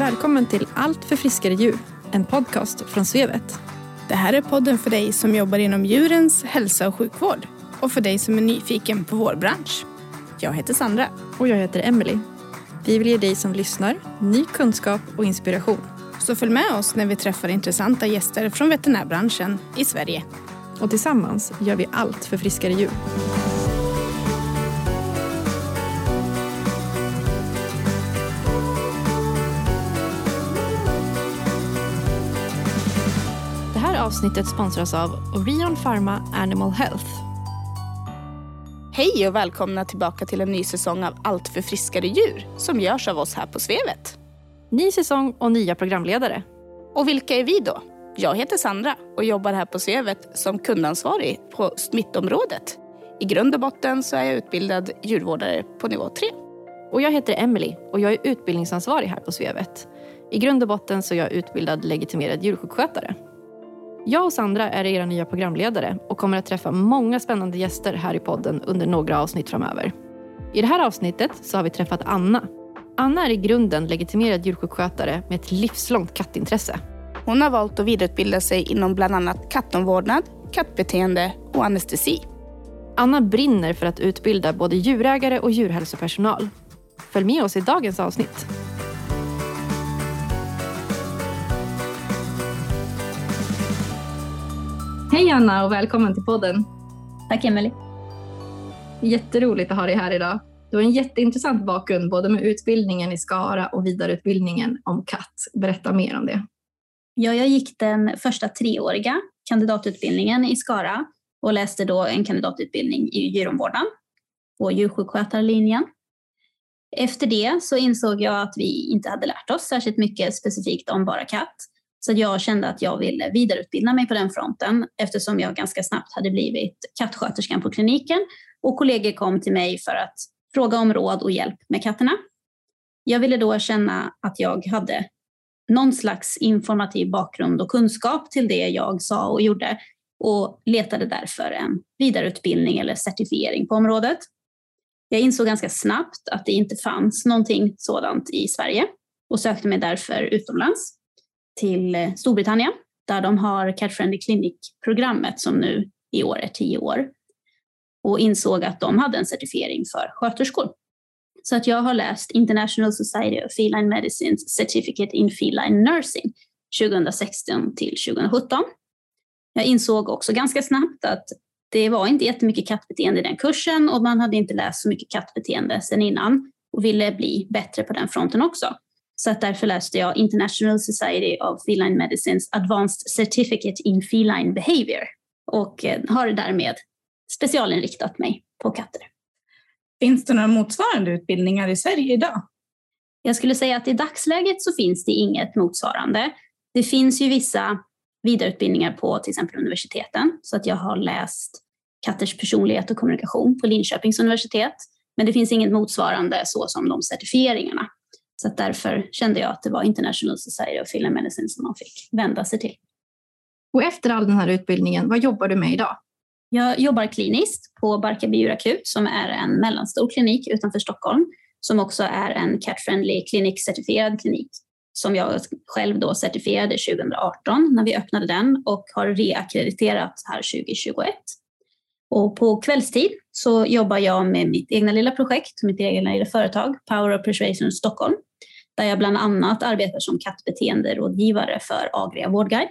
Välkommen till Allt för friskare djur, en podcast från Svevet. Det här är podden för dig som jobbar inom djurens hälsa och sjukvård och för dig som är nyfiken på vår bransch. Jag heter Sandra. Och jag heter Emily. Vi vill ge dig som lyssnar ny kunskap och inspiration. Så följ med oss när vi träffar intressanta gäster från veterinärbranschen i Sverige. Och tillsammans gör vi allt för friskare djur. Avsnittet sponsras av Orion Pharma Animal Health. Hej och välkomna tillbaka till en ny säsong av Allt för friskare djur som görs av oss här på Svevet. Ny säsong och nya programledare. Och vilka är vi då? Jag heter Sandra och jobbar här på Svevet som kundansvarig på smittområdet. I grund och botten så är jag utbildad djurvårdare på nivå 3. Och jag heter Emily och jag är utbildningsansvarig här på Svevet. I grund och botten så är jag utbildad legitimerad djursjukskötare. Jag och Sandra är era nya programledare och kommer att träffa många spännande gäster här i podden under några avsnitt framöver. I det här avsnittet så har vi träffat Anna. Anna är i grunden legitimerad djursjukskötare med ett livslångt kattintresse. Hon har valt att vidareutbilda sig inom bland annat kattomvårdnad, kattbeteende och anestesi. Anna brinner för att utbilda både djurägare och djurhälsopersonal. Följ med oss i dagens avsnitt. Hej Anna och välkommen till podden. Tack Emelie. Jätteroligt att ha dig här idag. Du har en jätteintressant bakgrund både med utbildningen i Skara och vidareutbildningen om katt. Berätta mer om det. Ja, jag gick den första treåriga kandidatutbildningen i Skara och läste då en kandidatutbildning i djuromvårdnad på djursjukskötarlinjen. Efter det så insåg jag att vi inte hade lärt oss särskilt mycket specifikt om bara katt. Så jag kände att jag ville vidareutbilda mig på den fronten eftersom jag ganska snabbt hade blivit kattsköterskan på kliniken och kollegor kom till mig för att fråga om råd och hjälp med katterna. Jag ville då känna att jag hade någon slags informativ bakgrund och kunskap till det jag sa och gjorde och letade därför en vidareutbildning eller certifiering på området. Jag insåg ganska snabbt att det inte fanns någonting sådant i Sverige och sökte mig därför utomlands till eh, Storbritannien där de har Cat Friendly Clinic-programmet som nu i år är tio år och insåg att de hade en certifiering för sköterskor. Så att jag har läst International Society of Feline Medicines Certificate in Feline Nursing 2016 till 2017. Jag insåg också ganska snabbt att det var inte jättemycket kattbeteende i den kursen och man hade inte läst så mycket kattbeteende sedan innan och ville bli bättre på den fronten också. Så att därför läste jag International Society of Feline Medicines Advanced Certificate in Feline Behavior och eh, har därmed specialinriktat mig på katter. Finns det några motsvarande utbildningar i Sverige idag? Jag skulle säga att i dagsläget så finns det inget motsvarande. Det finns ju vissa vidareutbildningar på till exempel universiteten, så att jag har läst katters personlighet och kommunikation på Linköpings universitet. Men det finns inget motsvarande så som de certifieringarna. Så därför kände jag att det var International Society of Feline Medicine som man fick vända sig till. Och efter all den här utbildningen, vad jobbar du med idag? Jag jobbar kliniskt på Barkarby djurakut som är en mellanstor klinik utanför Stockholm som också är en cat-friendly klinik-certifierad klinik som jag själv då certifierade 2018 när vi öppnade den och har reakkrediterat här 2021. Och på kvällstid så jobbar jag med mitt egna lilla projekt, mitt egna lilla företag, Power of Persuasion Stockholm, där jag bland annat arbetar som kattbeteenderådgivare för Agria Vårdguide.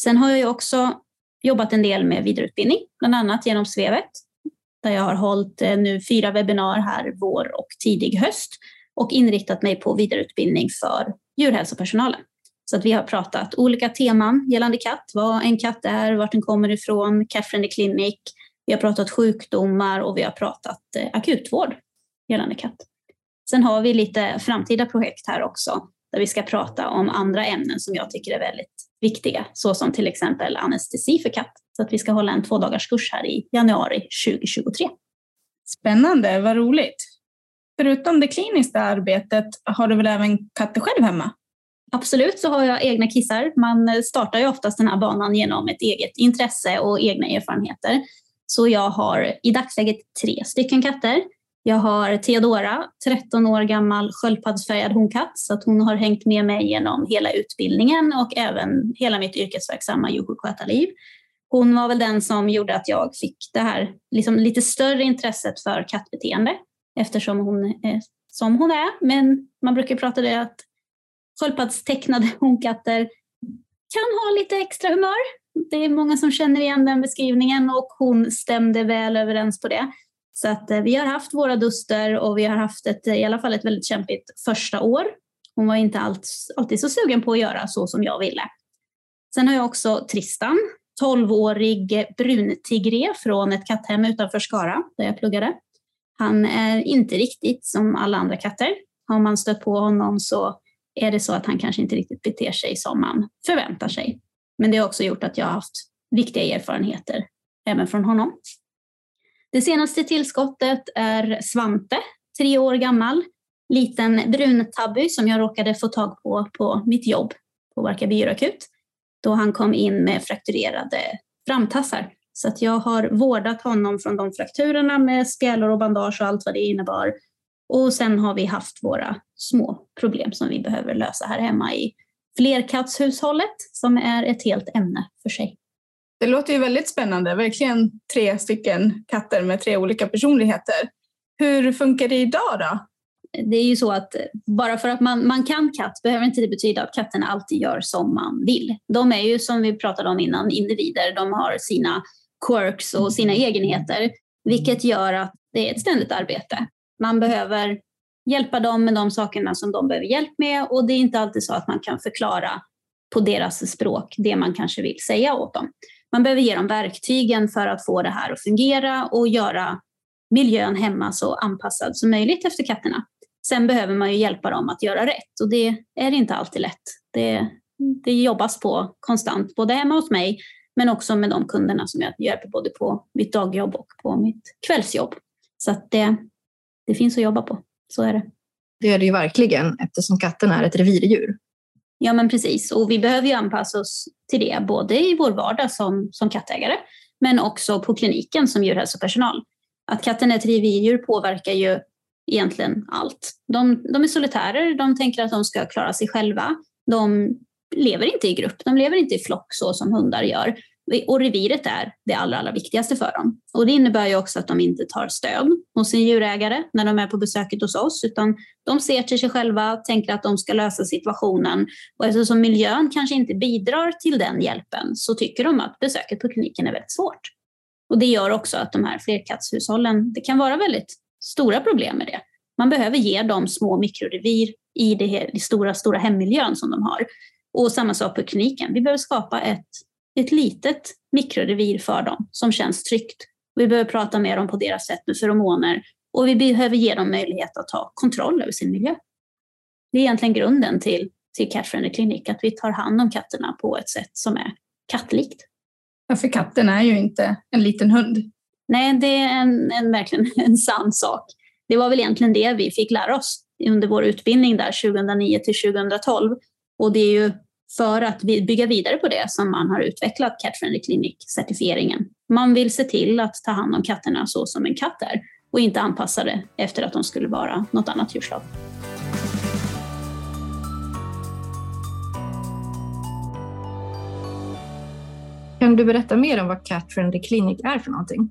Sen har jag också jobbat en del med vidareutbildning, bland annat genom Svevet, där jag har hållit eh, nu fyra webbinar här vår och tidig höst och inriktat mig på vidareutbildning för djurhälsopersonalen. Så att vi har pratat olika teman gällande katt, vad en katt är, vart den kommer ifrån, Cat Friendly Clinic, vi har pratat sjukdomar och vi har pratat eh, akutvård gällande katt. Sen har vi lite framtida projekt här också där vi ska prata om andra ämnen som jag tycker är väldigt viktiga, såsom till exempel anestesi för katt. Så att vi ska hålla en två dagars kurs här i januari 2023. Spännande, vad roligt. Förutom det kliniska arbetet har du väl även katter själv hemma? Absolut så har jag egna kissar. Man startar ju oftast den här banan genom ett eget intresse och egna erfarenheter. Så jag har i dagsläget tre stycken katter. Jag har Theodora, 13 år gammal sköldpaddsfärgad honkatt, så att hon har hängt med mig genom hela utbildningen och även hela mitt yrkesverksamma djursjukskötarliv. Hon var väl den som gjorde att jag fick det här liksom lite större intresset för kattbeteende eftersom hon är som hon är. Men man brukar prata det att sköldpaddstecknade honkatter kan ha lite extra humör. Det är många som känner igen den beskrivningen och hon stämde väl överens på det. Så att eh, vi har haft våra duster och vi har haft ett, eh, i alla fall ett väldigt kämpigt första år. Hon var inte alltid så sugen på att göra så som jag ville. Sen har jag också Tristan, 12-årig bruntigré från ett katthem utanför Skara där jag pluggade. Han är inte riktigt som alla andra katter. Har man stött på honom så är det så att han kanske inte riktigt beter sig som man förväntar sig. Men det har också gjort att jag har haft viktiga erfarenheter även från honom. Det senaste tillskottet är Svante, tre år gammal, liten brun-tabby som jag råkade få tag på på mitt jobb på Barkarby djurakut då han kom in med frakturerade framtassar. Så att jag har vårdat honom från de frakturerna med spjälor och bandage och allt vad det innebar. Och sen har vi haft våra små problem som vi behöver lösa här hemma i flerkattshushållet som är ett helt ämne för sig. Det låter ju väldigt spännande, verkligen tre stycken katter med tre olika personligheter. Hur funkar det idag då? Det är ju så att bara för att man, man kan katt behöver inte det betyda att katterna alltid gör som man vill. De är ju som vi pratade om innan individer, de har sina quirks och sina egenheter, vilket gör att det är ett ständigt arbete. Man behöver hjälpa dem med de sakerna som de behöver hjälp med och det är inte alltid så att man kan förklara på deras språk det man kanske vill säga åt dem. Man behöver ge dem verktygen för att få det här att fungera och göra miljön hemma så anpassad som möjligt efter katterna. Sen behöver man ju hjälpa dem att göra rätt och det är inte alltid lätt. Det, det jobbas på konstant, både hemma hos mig men också med de kunderna som jag hjälper både på mitt dagjobb och på mitt kvällsjobb. Så att det, det finns att jobba på, så är det. Det är det ju verkligen eftersom katten är ett revirdjur. Ja men precis, och vi behöver ju anpassa oss till det både i vår vardag som, som kattägare men också på kliniken som djurhälsopersonal. Att katten är ett revirdjur påverkar ju egentligen allt. De, de är solitärer, de tänker att de ska klara sig själva. De lever inte i grupp, de lever inte i flock så som hundar gör. Och reviret är det allra, allra viktigaste för dem. Och det innebär ju också att de inte tar stöd hos sin djurägare när de är på besöket hos oss, utan de ser till sig själva, tänker att de ska lösa situationen. Och eftersom miljön kanske inte bidrar till den hjälpen så tycker de att besöket på kliniken är väldigt svårt. Och det gör också att de här flerkattshushållen, det kan vara väldigt stora problem med det. Man behöver ge dem små mikrorevir i den stora, stora hemmiljön som de har. Och samma sak på kliniken. Vi behöver skapa ett, ett litet mikrorevir för dem som känns tryggt. Vi behöver prata med dem på deras sätt med feromoner och vi behöver ge dem möjlighet att ta kontroll över sin miljö. Det är egentligen grunden till, till Cat Friendly Clinic, att vi tar hand om katterna på ett sätt som är kattlikt. Ja, för katten är ju inte en liten hund. Nej, det är en, en, verkligen en sann sak. Det var väl egentligen det vi fick lära oss under vår utbildning där 2009 till 2012. Och det är ju för att bygga vidare på det som man har utvecklat Cat Friendly Clinic-certifieringen. Man vill se till att ta hand om katterna så som en katt är och inte anpassa det efter att de skulle vara något annat djurslag. Kan du berätta mer om vad Cat Friendly Clinic är för någonting?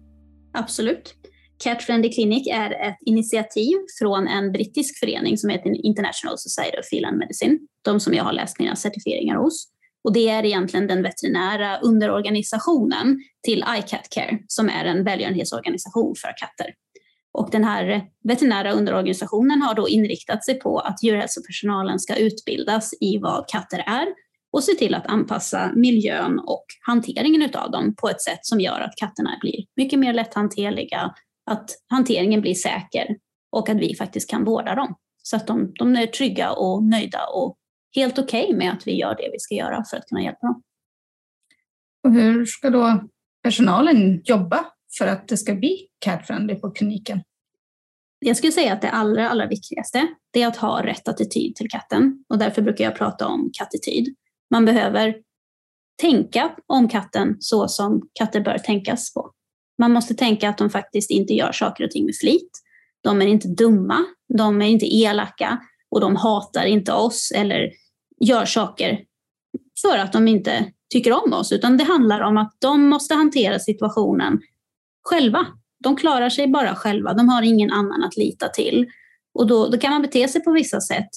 Absolut. Cat Friendly Clinic är ett initiativ från en brittisk förening som heter International Society of Feline Medicine, de som jag har läst mina certifieringar hos. Och det är egentligen den veterinära underorganisationen till iCat Care, som är en välgörenhetsorganisation för katter. Och den här veterinära underorganisationen har då inriktat sig på att djurhälsopersonalen ska utbildas i vad katter är och se till att anpassa miljön och hanteringen av dem på ett sätt som gör att katterna blir mycket mer lätthanterliga, att hanteringen blir säker och att vi faktiskt kan vårda dem så att de, de är trygga och nöjda och helt okej okay med att vi gör det vi ska göra för att kunna hjälpa dem. Och hur ska då personalen jobba för att det ska bli cat-friendly på kliniken? Jag skulle säga att det allra, allra viktigaste är att ha rätt attityd till katten och därför brukar jag prata om kattityd. Man behöver tänka om katten så som katter bör tänkas på. Man måste tänka att de faktiskt inte gör saker och ting med flit. De är inte dumma, de är inte elaka och de hatar inte oss eller gör saker för att de inte tycker om oss, utan det handlar om att de måste hantera situationen själva. De klarar sig bara själva, de har ingen annan att lita till. Och då, då kan man bete sig på vissa sätt,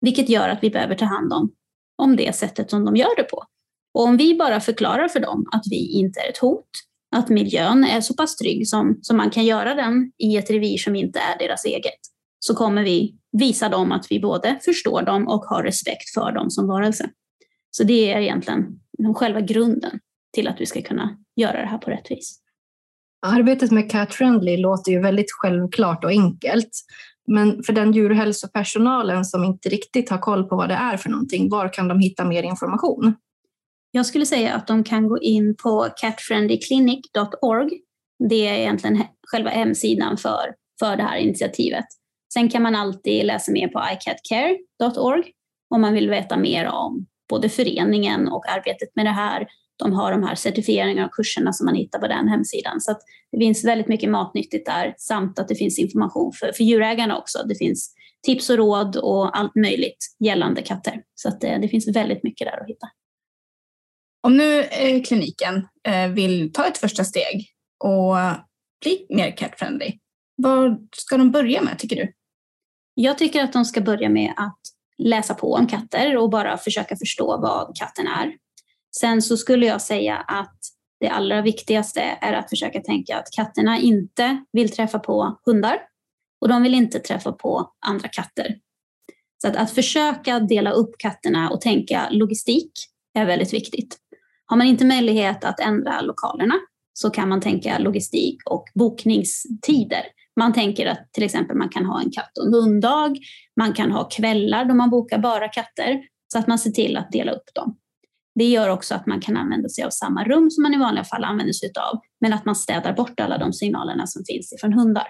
vilket gör att vi behöver ta hand om, om det sättet som de gör det på. Och om vi bara förklarar för dem att vi inte är ett hot, att miljön är så pass trygg som, som man kan göra den i ett revir som inte är deras eget, så kommer vi visa dem att vi både förstår dem och har respekt för dem som varelse. Så det är egentligen själva grunden till att vi ska kunna göra det här på rätt vis. Arbetet med Cat Friendly låter ju väldigt självklart och enkelt. Men för den djurhälsopersonalen som inte riktigt har koll på vad det är för någonting, var kan de hitta mer information? Jag skulle säga att de kan gå in på catfriendlyclinic.org. Det är egentligen själva hemsidan för, för det här initiativet. Sen kan man alltid läsa mer på icatcare.org om man vill veta mer om både föreningen och arbetet med det här. De har de här certifieringarna och kurserna som man hittar på den hemsidan. Så det finns väldigt mycket matnyttigt där samt att det finns information för, för djurägarna också. Det finns tips och råd och allt möjligt gällande katter. Så det, eh, det finns väldigt mycket där att hitta. Om nu eh, kliniken eh, vill ta ett första steg och bli mer cat-friendly, vad ska de börja med tycker du? Jag tycker att de ska börja med att läsa på om katter och bara försöka förstå vad katten är. Sen så skulle jag säga att det allra viktigaste är att försöka tänka att katterna inte vill träffa på hundar och de vill inte träffa på andra katter. Så att, att försöka dela upp katterna och tänka logistik är väldigt viktigt. Har man inte möjlighet att ändra lokalerna så kan man tänka logistik och bokningstider. Man tänker att till exempel man kan ha en katt och en hunddag. Man kan ha kvällar då man bokar bara katter så att man ser till att dela upp dem. Det gör också att man kan använda sig av samma rum som man i vanliga fall använder sig av, men att man städar bort alla de signalerna som finns ifrån hundar.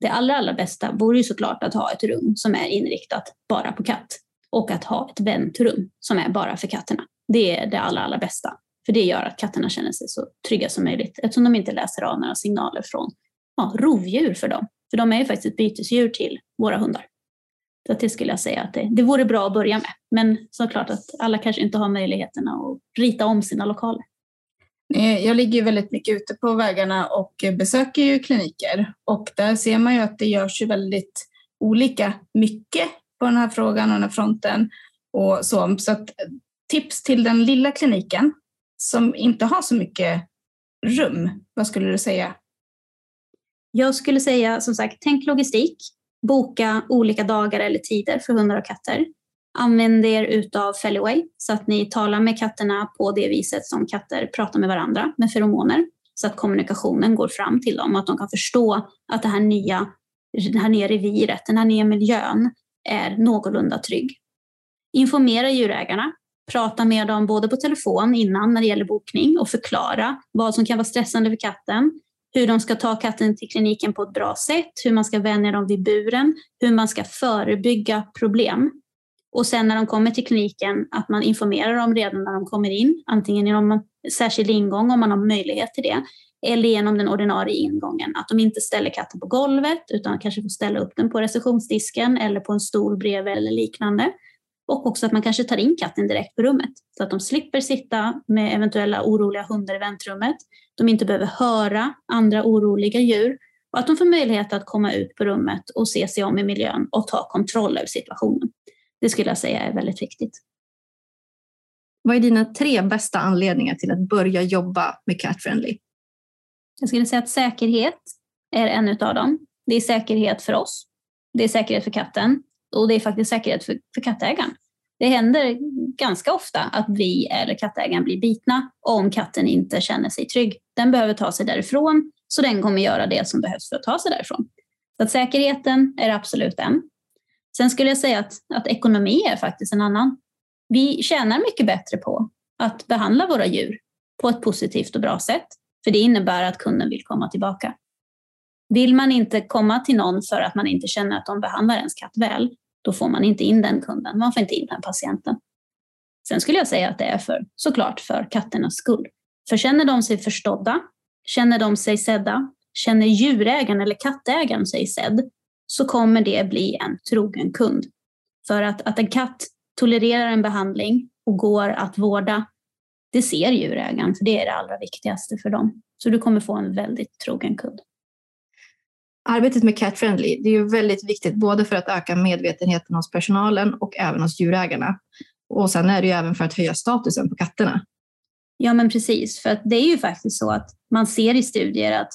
Det allra, allra bästa vore ju såklart att ha ett rum som är inriktat bara på katt och att ha ett väntrum som är bara för katterna. Det är det allra, allra bästa. För det gör att katterna känner sig så trygga som möjligt eftersom de inte läser av några signaler från ja, rovdjur för dem. För de är ju faktiskt ett bytesdjur till våra hundar. Så det skulle jag säga att det, det vore bra att börja med. Men såklart att alla kanske inte har möjligheterna att rita om sina lokaler. Eh, jag ligger väldigt mycket ute på vägarna och besöker ju kliniker och där ser man ju att det görs ju väldigt olika mycket på den här frågan och den här fronten och så. Så att tips till den lilla kliniken som inte har så mycket rum, vad skulle du säga? Jag skulle säga som sagt, tänk logistik. Boka olika dagar eller tider för hundar och katter. Använd er utav Fellyway så att ni talar med katterna på det viset som katter pratar med varandra med feromoner. Så att kommunikationen går fram till dem och att de kan förstå att det här nya, det här nya reviret, den här nya miljön är någorlunda trygg. Informera djurägarna. Prata med dem både på telefon innan när det gäller bokning och förklara vad som kan vara stressande för katten hur de ska ta katten till kliniken på ett bra sätt, hur man ska vänja dem vid buren, hur man ska förebygga problem. Och sen när de kommer till kliniken, att man informerar dem redan när de kommer in, antingen genom en särskild ingång om man har möjlighet till det, eller genom den ordinarie ingången. Att de inte ställer katten på golvet utan kanske får ställa upp den på receptionsdisken eller på en stol bredvid eller liknande. Och också att man kanske tar in katten direkt på rummet så att de slipper sitta med eventuella oroliga hundar i väntrummet. De inte behöver höra andra oroliga djur och att de får möjlighet att komma ut på rummet och se sig om i miljön och ta kontroll över situationen. Det skulle jag säga är väldigt viktigt. Vad är dina tre bästa anledningar till att börja jobba med Cat Friendly? Jag skulle säga att säkerhet är en av dem. Det är säkerhet för oss. Det är säkerhet för katten och det är faktiskt säkerhet för, för kattägaren. Det händer ganska ofta att vi eller kattägaren blir bitna om katten inte känner sig trygg. Den behöver ta sig därifrån, så den kommer göra det som behövs för att ta sig därifrån. Så att säkerheten är absolut en. Sen skulle jag säga att, att ekonomi är faktiskt en annan. Vi tjänar mycket bättre på att behandla våra djur på ett positivt och bra sätt, för det innebär att kunden vill komma tillbaka. Vill man inte komma till någon för att man inte känner att de behandlar ens katt väl, då får man inte in den kunden, man får inte in den patienten. Sen skulle jag säga att det är för, såklart för katternas skull. För känner de sig förstådda, känner de sig sedda, känner djurägaren eller kattägaren sig sedd, så kommer det bli en trogen kund. För att, att en katt tolererar en behandling och går att vårda, det ser djurägaren, för det är det allra viktigaste för dem. Så du kommer få en väldigt trogen kund. Arbetet med Cat Friendly det är ju väldigt viktigt både för att öka medvetenheten hos personalen och även hos djurägarna. Och sen är det ju även för att höja statusen på katterna. Ja, men precis. För att det är ju faktiskt så att man ser i studier att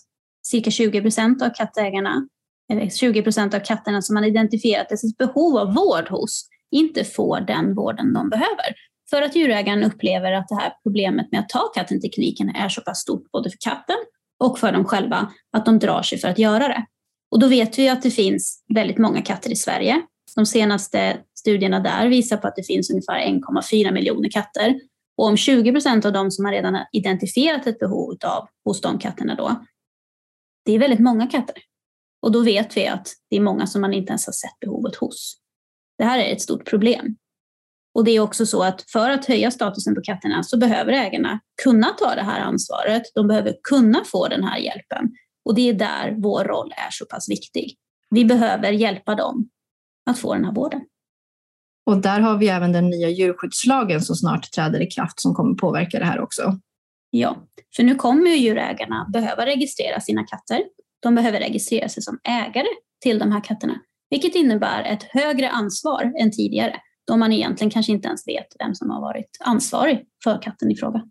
cirka 20 procent av kattägarna, eller 20 procent av katterna som man identifierat ett behov av vård hos, inte får den vården de behöver. För att djurägaren upplever att det här problemet med att ta katten till kliniken är så pass stort både för katten och för dem själva att de drar sig för att göra det. Och då vet vi att det finns väldigt många katter i Sverige. De senaste studierna där visar på att det finns ungefär 1,4 miljoner katter. Och om 20 procent av dem som man redan har identifierat ett behov av hos de katterna då, det är väldigt många katter. Och då vet vi att det är många som man inte ens har sett behovet hos. Det här är ett stort problem. Och det är också så att för att höja statusen på katterna så behöver ägarna kunna ta det här ansvaret. De behöver kunna få den här hjälpen. Och det är där vår roll är så pass viktig. Vi behöver hjälpa dem att få den här vården. Och där har vi även den nya djurskyddslagen som snart träder i kraft som kommer påverka det här också. Ja, för nu kommer ju djurägarna behöva registrera sina katter. De behöver registrera sig som ägare till de här katterna, vilket innebär ett högre ansvar än tidigare, då man egentligen kanske inte ens vet vem som har varit ansvarig för katten i fråga.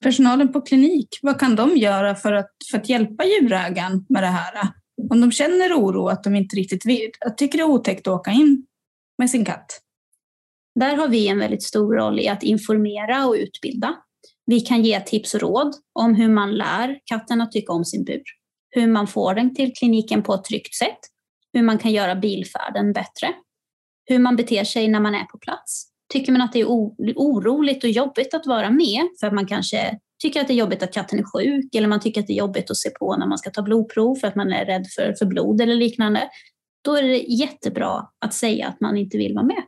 Personalen på klinik, vad kan de göra för att, för att hjälpa djurägaren med det här? Om de känner oro att de inte riktigt vill. att tycker det är otäckt att åka in med sin katt? Där har vi en väldigt stor roll i att informera och utbilda. Vi kan ge tips och råd om hur man lär katten att tycka om sin bur, hur man får den till kliniken på ett tryggt sätt, hur man kan göra bilfärden bättre, hur man beter sig när man är på plats. Tycker man att det är oroligt och jobbigt att vara med för att man kanske tycker att det är jobbigt att katten är sjuk eller man tycker att det är jobbigt att se på när man ska ta blodprov för att man är rädd för, för blod eller liknande, då är det jättebra att säga att man inte vill vara med.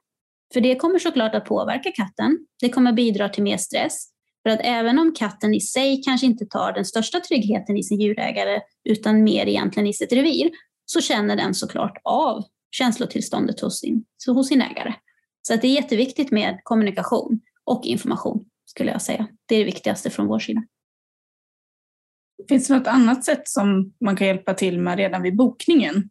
För det kommer såklart att påverka katten. Det kommer bidra till mer stress. För att även om katten i sig kanske inte tar den största tryggheten i sin djurägare utan mer egentligen i sitt revir, så känner den såklart av känslotillståndet hos sin, hos sin ägare. Så att det är jätteviktigt med kommunikation och information skulle jag säga. Det är det viktigaste från vår sida. Finns det något annat sätt som man kan hjälpa till med redan vid bokningen?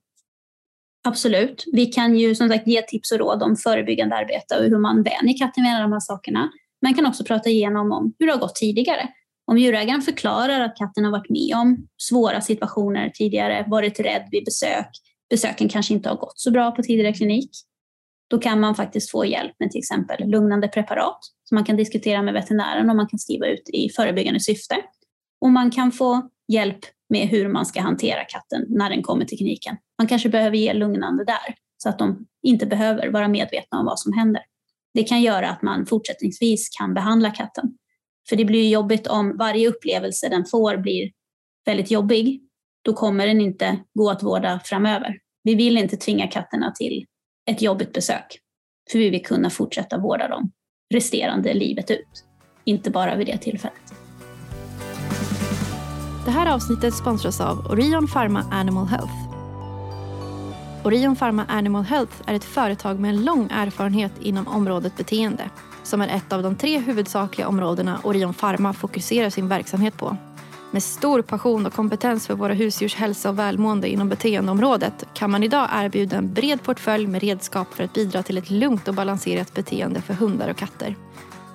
Absolut. Vi kan ju som sagt ge tips och råd om förebyggande arbete och hur man vänjer katten vid alla de här sakerna. Man kan också prata igenom om hur det har gått tidigare. Om djurägaren förklarar att katten har varit med om svåra situationer tidigare, varit rädd vid besök, besöken kanske inte har gått så bra på tidigare klinik, då kan man faktiskt få hjälp med till exempel lugnande preparat som man kan diskutera med veterinären och man kan skriva ut i förebyggande syfte. Och man kan få hjälp med hur man ska hantera katten när den kommer till kliniken. Man kanske behöver ge lugnande där så att de inte behöver vara medvetna om vad som händer. Det kan göra att man fortsättningsvis kan behandla katten. För det blir jobbigt om varje upplevelse den får blir väldigt jobbig. Då kommer den inte gå att vårda framöver. Vi vill inte tvinga katterna till ett jobbigt besök. För vi vill kunna fortsätta vårda dem resterande livet ut. Inte bara vid det tillfället. Det här avsnittet sponsras av Orion Pharma Animal Health. Orion Pharma Animal Health är ett företag med en lång erfarenhet inom området beteende som är ett av de tre huvudsakliga områdena Orion Pharma fokuserar sin verksamhet på. Med stor passion och kompetens för våra husdjurs hälsa och välmående inom beteendeområdet kan man idag erbjuda en bred portfölj med redskap för att bidra till ett lugnt och balanserat beteende för hundar och katter.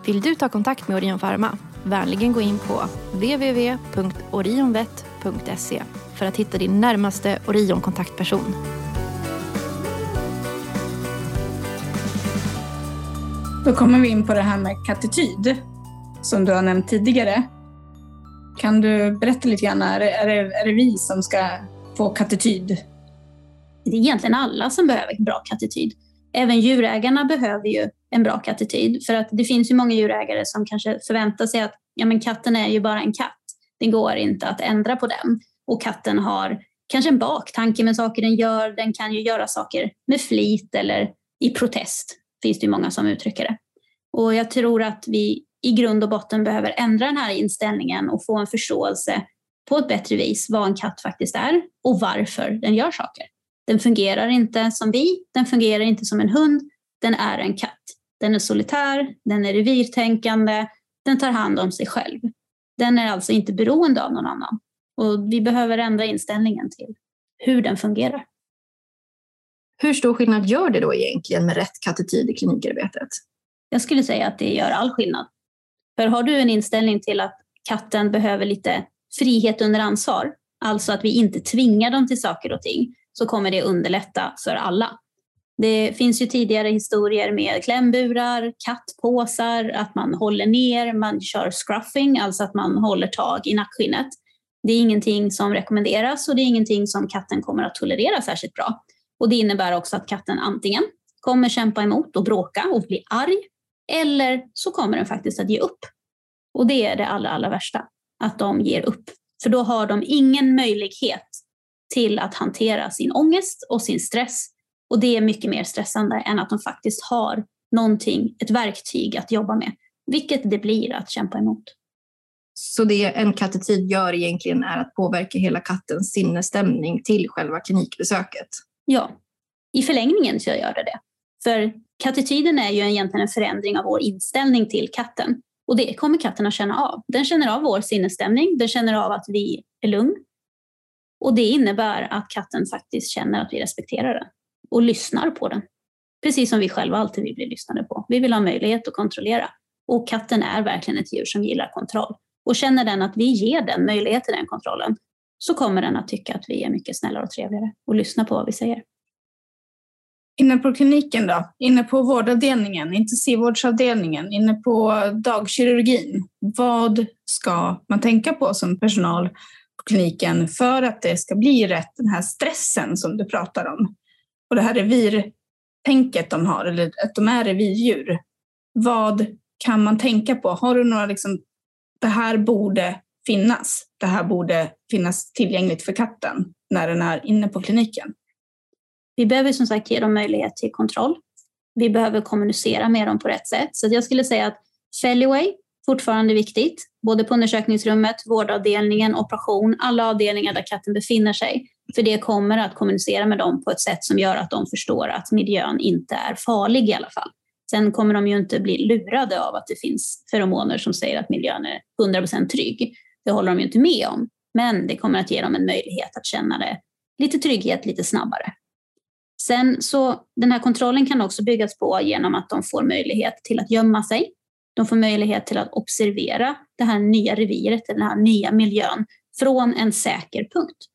Vill du ta kontakt med Orion Pharma? Vänligen gå in på www.orionvet.se för att hitta din närmaste Orion-kontaktperson. Då kommer vi in på det här med kattityd som du har nämnt tidigare. Kan du berätta lite grann, är det, är det, är det vi som ska få kattityd? Det är egentligen alla som behöver bra kattityd. Även djurägarna behöver ju en bra kattityd. För att det finns ju många djurägare som kanske förväntar sig att ja, men katten är ju bara en katt. Det går inte att ändra på den. Och katten har kanske en baktanke med saker den gör. Den kan ju göra saker med flit eller i protest, finns det ju många som uttrycker det. Och jag tror att vi i grund och botten behöver ändra den här inställningen och få en förståelse på ett bättre vis vad en katt faktiskt är och varför den gör saker. Den fungerar inte som vi, den fungerar inte som en hund, den är en katt. Den är solitär, den är revirtänkande, den tar hand om sig själv. Den är alltså inte beroende av någon annan. Och vi behöver ändra inställningen till hur den fungerar. Hur stor skillnad gör det då egentligen med rätt kattetid i klinikarbetet? Jag skulle säga att det gör all skillnad. För har du en inställning till att katten behöver lite frihet under ansvar, alltså att vi inte tvingar dem till saker och ting, så kommer det underlätta för alla. Det finns ju tidigare historier med klämburar, kattpåsar, att man håller ner, man kör scruffing, alltså att man håller tag i nackskinnet. Det är ingenting som rekommenderas och det är ingenting som katten kommer att tolerera särskilt bra. Och det innebär också att katten antingen kommer kämpa emot och bråka och bli arg, eller så kommer den faktiskt att ge upp. Och det är det allra, allra värsta, att de ger upp. För då har de ingen möjlighet till att hantera sin ångest och sin stress. Och det är mycket mer stressande än att de faktiskt har någonting, ett verktyg att jobba med, vilket det blir att kämpa emot. Så det en kattetid gör egentligen är att påverka hela kattens sinnesstämning till själva klinikbesöket? Ja, i förlängningen så gör det det. För Kattityden är ju egentligen en förändring av vår inställning till katten. Och det kommer katten att känna av. Den känner av vår sinnesstämning, den känner av att vi är lugn. Och det innebär att katten faktiskt känner att vi respekterar den och lyssnar på den. Precis som vi själva alltid vill bli lyssnade på. Vi vill ha möjlighet att kontrollera. Och katten är verkligen ett djur som gillar kontroll. Och känner den att vi ger den möjlighet till den kontrollen så kommer den att tycka att vi är mycket snällare och trevligare och lyssna på vad vi säger. Inne på kliniken då? Inne på vårdavdelningen, intensivvårdsavdelningen, inne på dagkirurgin. Vad ska man tänka på som personal på kliniken för att det ska bli rätt, den här stressen som du pratar om? Och det här revirtänket de har, eller att de är revirdjur. Vad kan man tänka på? Har du några liksom, det här borde finnas. Det här borde finnas tillgängligt för katten när den är inne på kliniken. Vi behöver som sagt ge dem möjlighet till kontroll. Vi behöver kommunicera med dem på rätt sätt. Så jag skulle säga att Fellyway fortfarande viktigt, både på undersökningsrummet, vårdavdelningen, operation, alla avdelningar där katten befinner sig. För det kommer att kommunicera med dem på ett sätt som gör att de förstår att miljön inte är farlig i alla fall. Sen kommer de ju inte bli lurade av att det finns feromoner som säger att miljön är 100% trygg. Det håller de ju inte med om. Men det kommer att ge dem en möjlighet att känna det lite trygghet lite snabbare. Sen så den här kontrollen kan också byggas på genom att de får möjlighet till att gömma sig. De får möjlighet till att observera det här nya reviret, den här nya miljön från en säker punkt.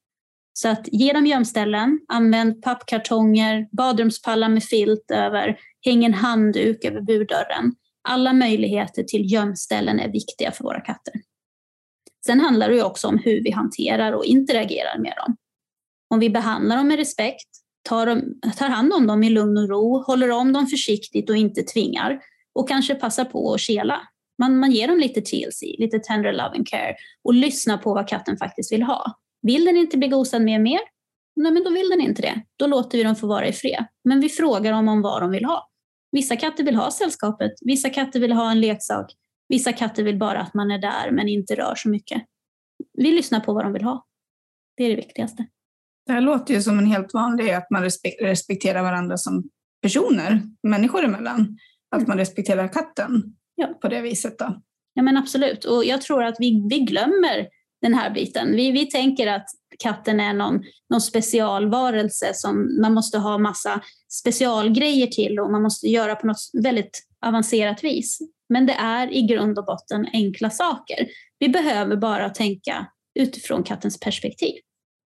Så att ge dem gömställen, använd pappkartonger, badrumspallar med filt över, häng en handduk över burdörren. Alla möjligheter till gömställen är viktiga för våra katter. Sen handlar det också om hur vi hanterar och interagerar med dem. Om vi behandlar dem med respekt, tar, dem, tar hand om dem i lugn och ro, håller om dem försiktigt och inte tvingar och kanske passar på att kela. Man, man ger dem lite TLC, lite tender love and care och lyssnar på vad katten faktiskt vill ha. Vill den inte bli gosad mer och mer? Nej, men då vill den inte det. Då låter vi dem få vara i fred. Men vi frågar dem om vad de vill ha. Vissa katter vill ha sällskapet, vissa katter vill ha en leksak, vissa katter vill bara att man är där men inte rör så mycket. Vi lyssnar på vad de vill ha. Det är det viktigaste. Det här låter ju som en helt vanlig, att man respekterar varandra som personer, människor emellan. Att man respekterar katten ja. på det viset. Då. Ja men absolut, och jag tror att vi, vi glömmer den här biten. Vi, vi tänker att katten är någon, någon specialvarelse som man måste ha massa specialgrejer till och man måste göra på något väldigt avancerat vis. Men det är i grund och botten enkla saker. Vi behöver bara tänka utifrån kattens perspektiv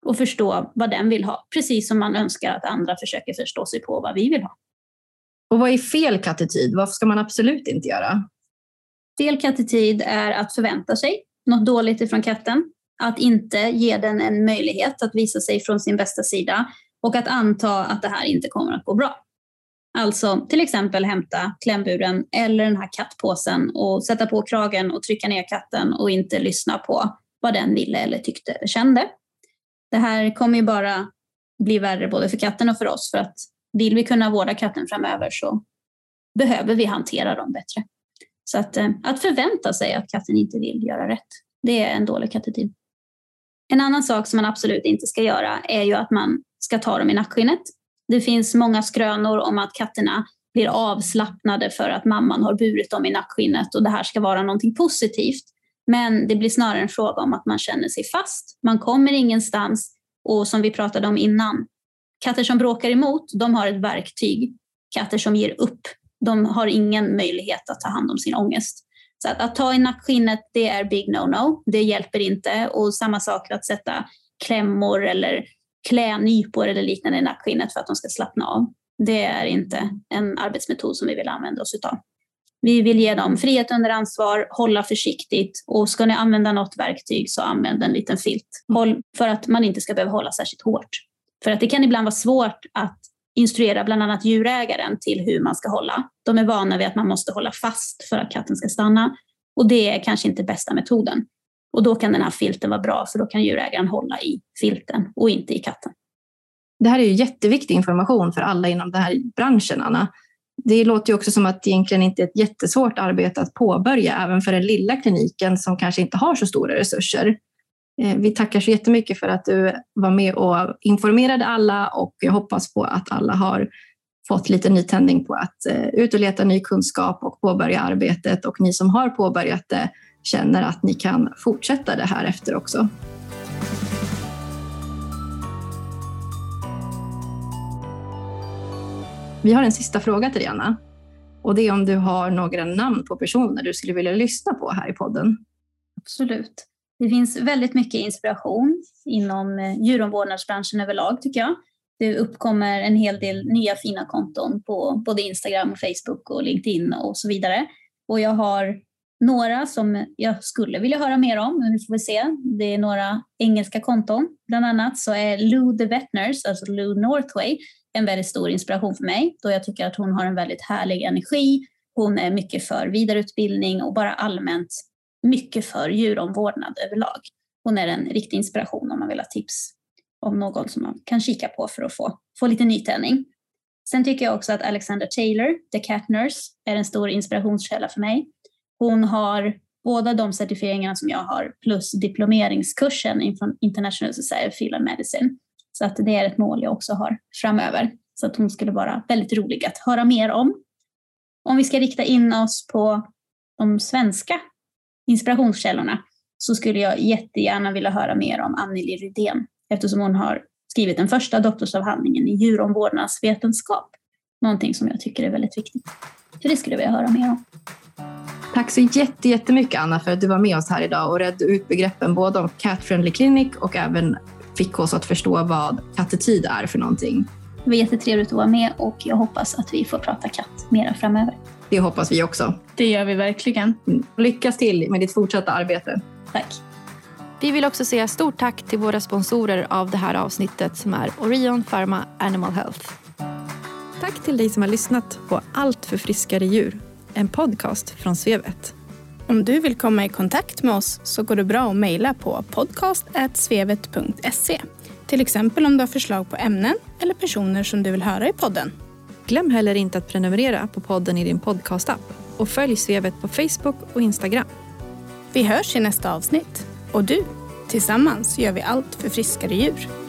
och förstå vad den vill ha, precis som man önskar att andra försöker förstå sig på vad vi vill ha. Och vad är fel kattetid? Vad ska man absolut inte göra? Fel kattetid är att förvänta sig något dåligt ifrån katten, att inte ge den en möjlighet att visa sig från sin bästa sida och att anta att det här inte kommer att gå bra. Alltså till exempel hämta klämburen eller den här kattpåsen och sätta på kragen och trycka ner katten och inte lyssna på vad den ville eller tyckte eller kände. Det här kommer ju bara bli värre både för katten och för oss för att vill vi kunna vårda katten framöver så behöver vi hantera dem bättre. Så att, eh, att förvänta sig att katten inte vill göra rätt, det är en dålig kattetid. En annan sak som man absolut inte ska göra är ju att man ska ta dem i nackskinnet. Det finns många skrönor om att katterna blir avslappnade för att mamman har burit dem i nackskinnet och det här ska vara någonting positivt. Men det blir snarare en fråga om att man känner sig fast. Man kommer ingenstans och som vi pratade om innan, katter som bråkar emot, de har ett verktyg. Katter som ger upp, de har ingen möjlighet att ta hand om sin ångest. Så att, att ta i nackskinnet, det är big no-no. Det hjälper inte. Och samma sak att sätta klämmor eller klänypor eller liknande i nackskinnet för att de ska slappna av. Det är inte en arbetsmetod som vi vill använda oss utav. Vi vill ge dem frihet under ansvar, hålla försiktigt och ska ni använda något verktyg så använd en liten filt. Håll för att man inte ska behöva hålla särskilt hårt. För att det kan ibland vara svårt att instruera bland annat djurägaren till hur man ska hålla. De är vana vid att man måste hålla fast för att katten ska stanna och det är kanske inte bästa metoden. Och då kan den här filten vara bra för då kan djurägaren hålla i filten och inte i katten. Det här är ju jätteviktig information för alla inom den här branschen, Anna. Det låter ju också som att det egentligen inte är ett jättesvårt arbete att påbörja, även för den lilla kliniken som kanske inte har så stora resurser. Eh, vi tackar så jättemycket för att du var med och informerade alla och jag hoppas på att alla har fått lite nytändning på att eh, ut och leta ny kunskap och påbörja arbetet och ni som har påbörjat det känner att ni kan fortsätta det här efter också. Vi har en sista fråga till dig, Anna. Och det är om du har några namn på personer du skulle vilja lyssna på här i podden. Absolut. Det finns väldigt mycket inspiration inom eh, djuromvårdnadsbranschen överlag tycker jag. Det uppkommer en hel del nya fina konton på både Instagram, och Facebook och LinkedIn och så vidare. Och jag har några som jag skulle vilja höra mer om, men vi får se. Det är några engelska konton. Bland annat så är Lou the Vetners, alltså Lou Northway, en väldigt stor inspiration för mig då jag tycker att hon har en väldigt härlig energi. Hon är mycket för vidareutbildning och bara allmänt mycket för djuromvårdnad överlag. Hon är en riktig inspiration om man vill ha tips om någon som man kan kika på för att få, få lite nytändning. Sen tycker jag också att Alexandra Taylor, The Cat Nurse, är en stor inspirationskälla för mig. Hon har båda de certifieringarna som jag har plus diplomeringskursen från International Society of Field Medicine. Så att det är ett mål jag också har framöver. Så att hon skulle vara väldigt rolig att höra mer om. Om vi ska rikta in oss på de svenska inspirationskällorna så skulle jag jättegärna vilja höra mer om Anneli Rydén eftersom hon har skrivit den första doktorsavhandlingen i djuromvårdnadsvetenskap. Någonting som jag tycker är väldigt viktigt. Så det skulle jag vilja höra mer om. Tack så jättemycket Anna för att du var med oss här idag och redde ut begreppen både om Cat Friendly Clinic och även fick oss att förstå vad kattetid är för någonting. Det var jättetrevligt att vara med och jag hoppas att vi får prata katt mera framöver. Det hoppas vi också. Det gör vi verkligen. Mm. Lyckas till med ditt fortsatta arbete. Tack. Vi vill också säga stort tack till våra sponsorer av det här avsnittet som är Orion Pharma Animal Health. Tack till dig som har lyssnat på Allt för friskare djur, en podcast från Svevet. Om du vill komma i kontakt med oss så går det bra att mejla på podcast.svevet.se. Till exempel om du har förslag på ämnen eller personer som du vill höra i podden. Glöm heller inte att prenumerera på podden i din podcastapp och följ Svevet på Facebook och Instagram. Vi hörs i nästa avsnitt. Och du, tillsammans gör vi allt för friskare djur.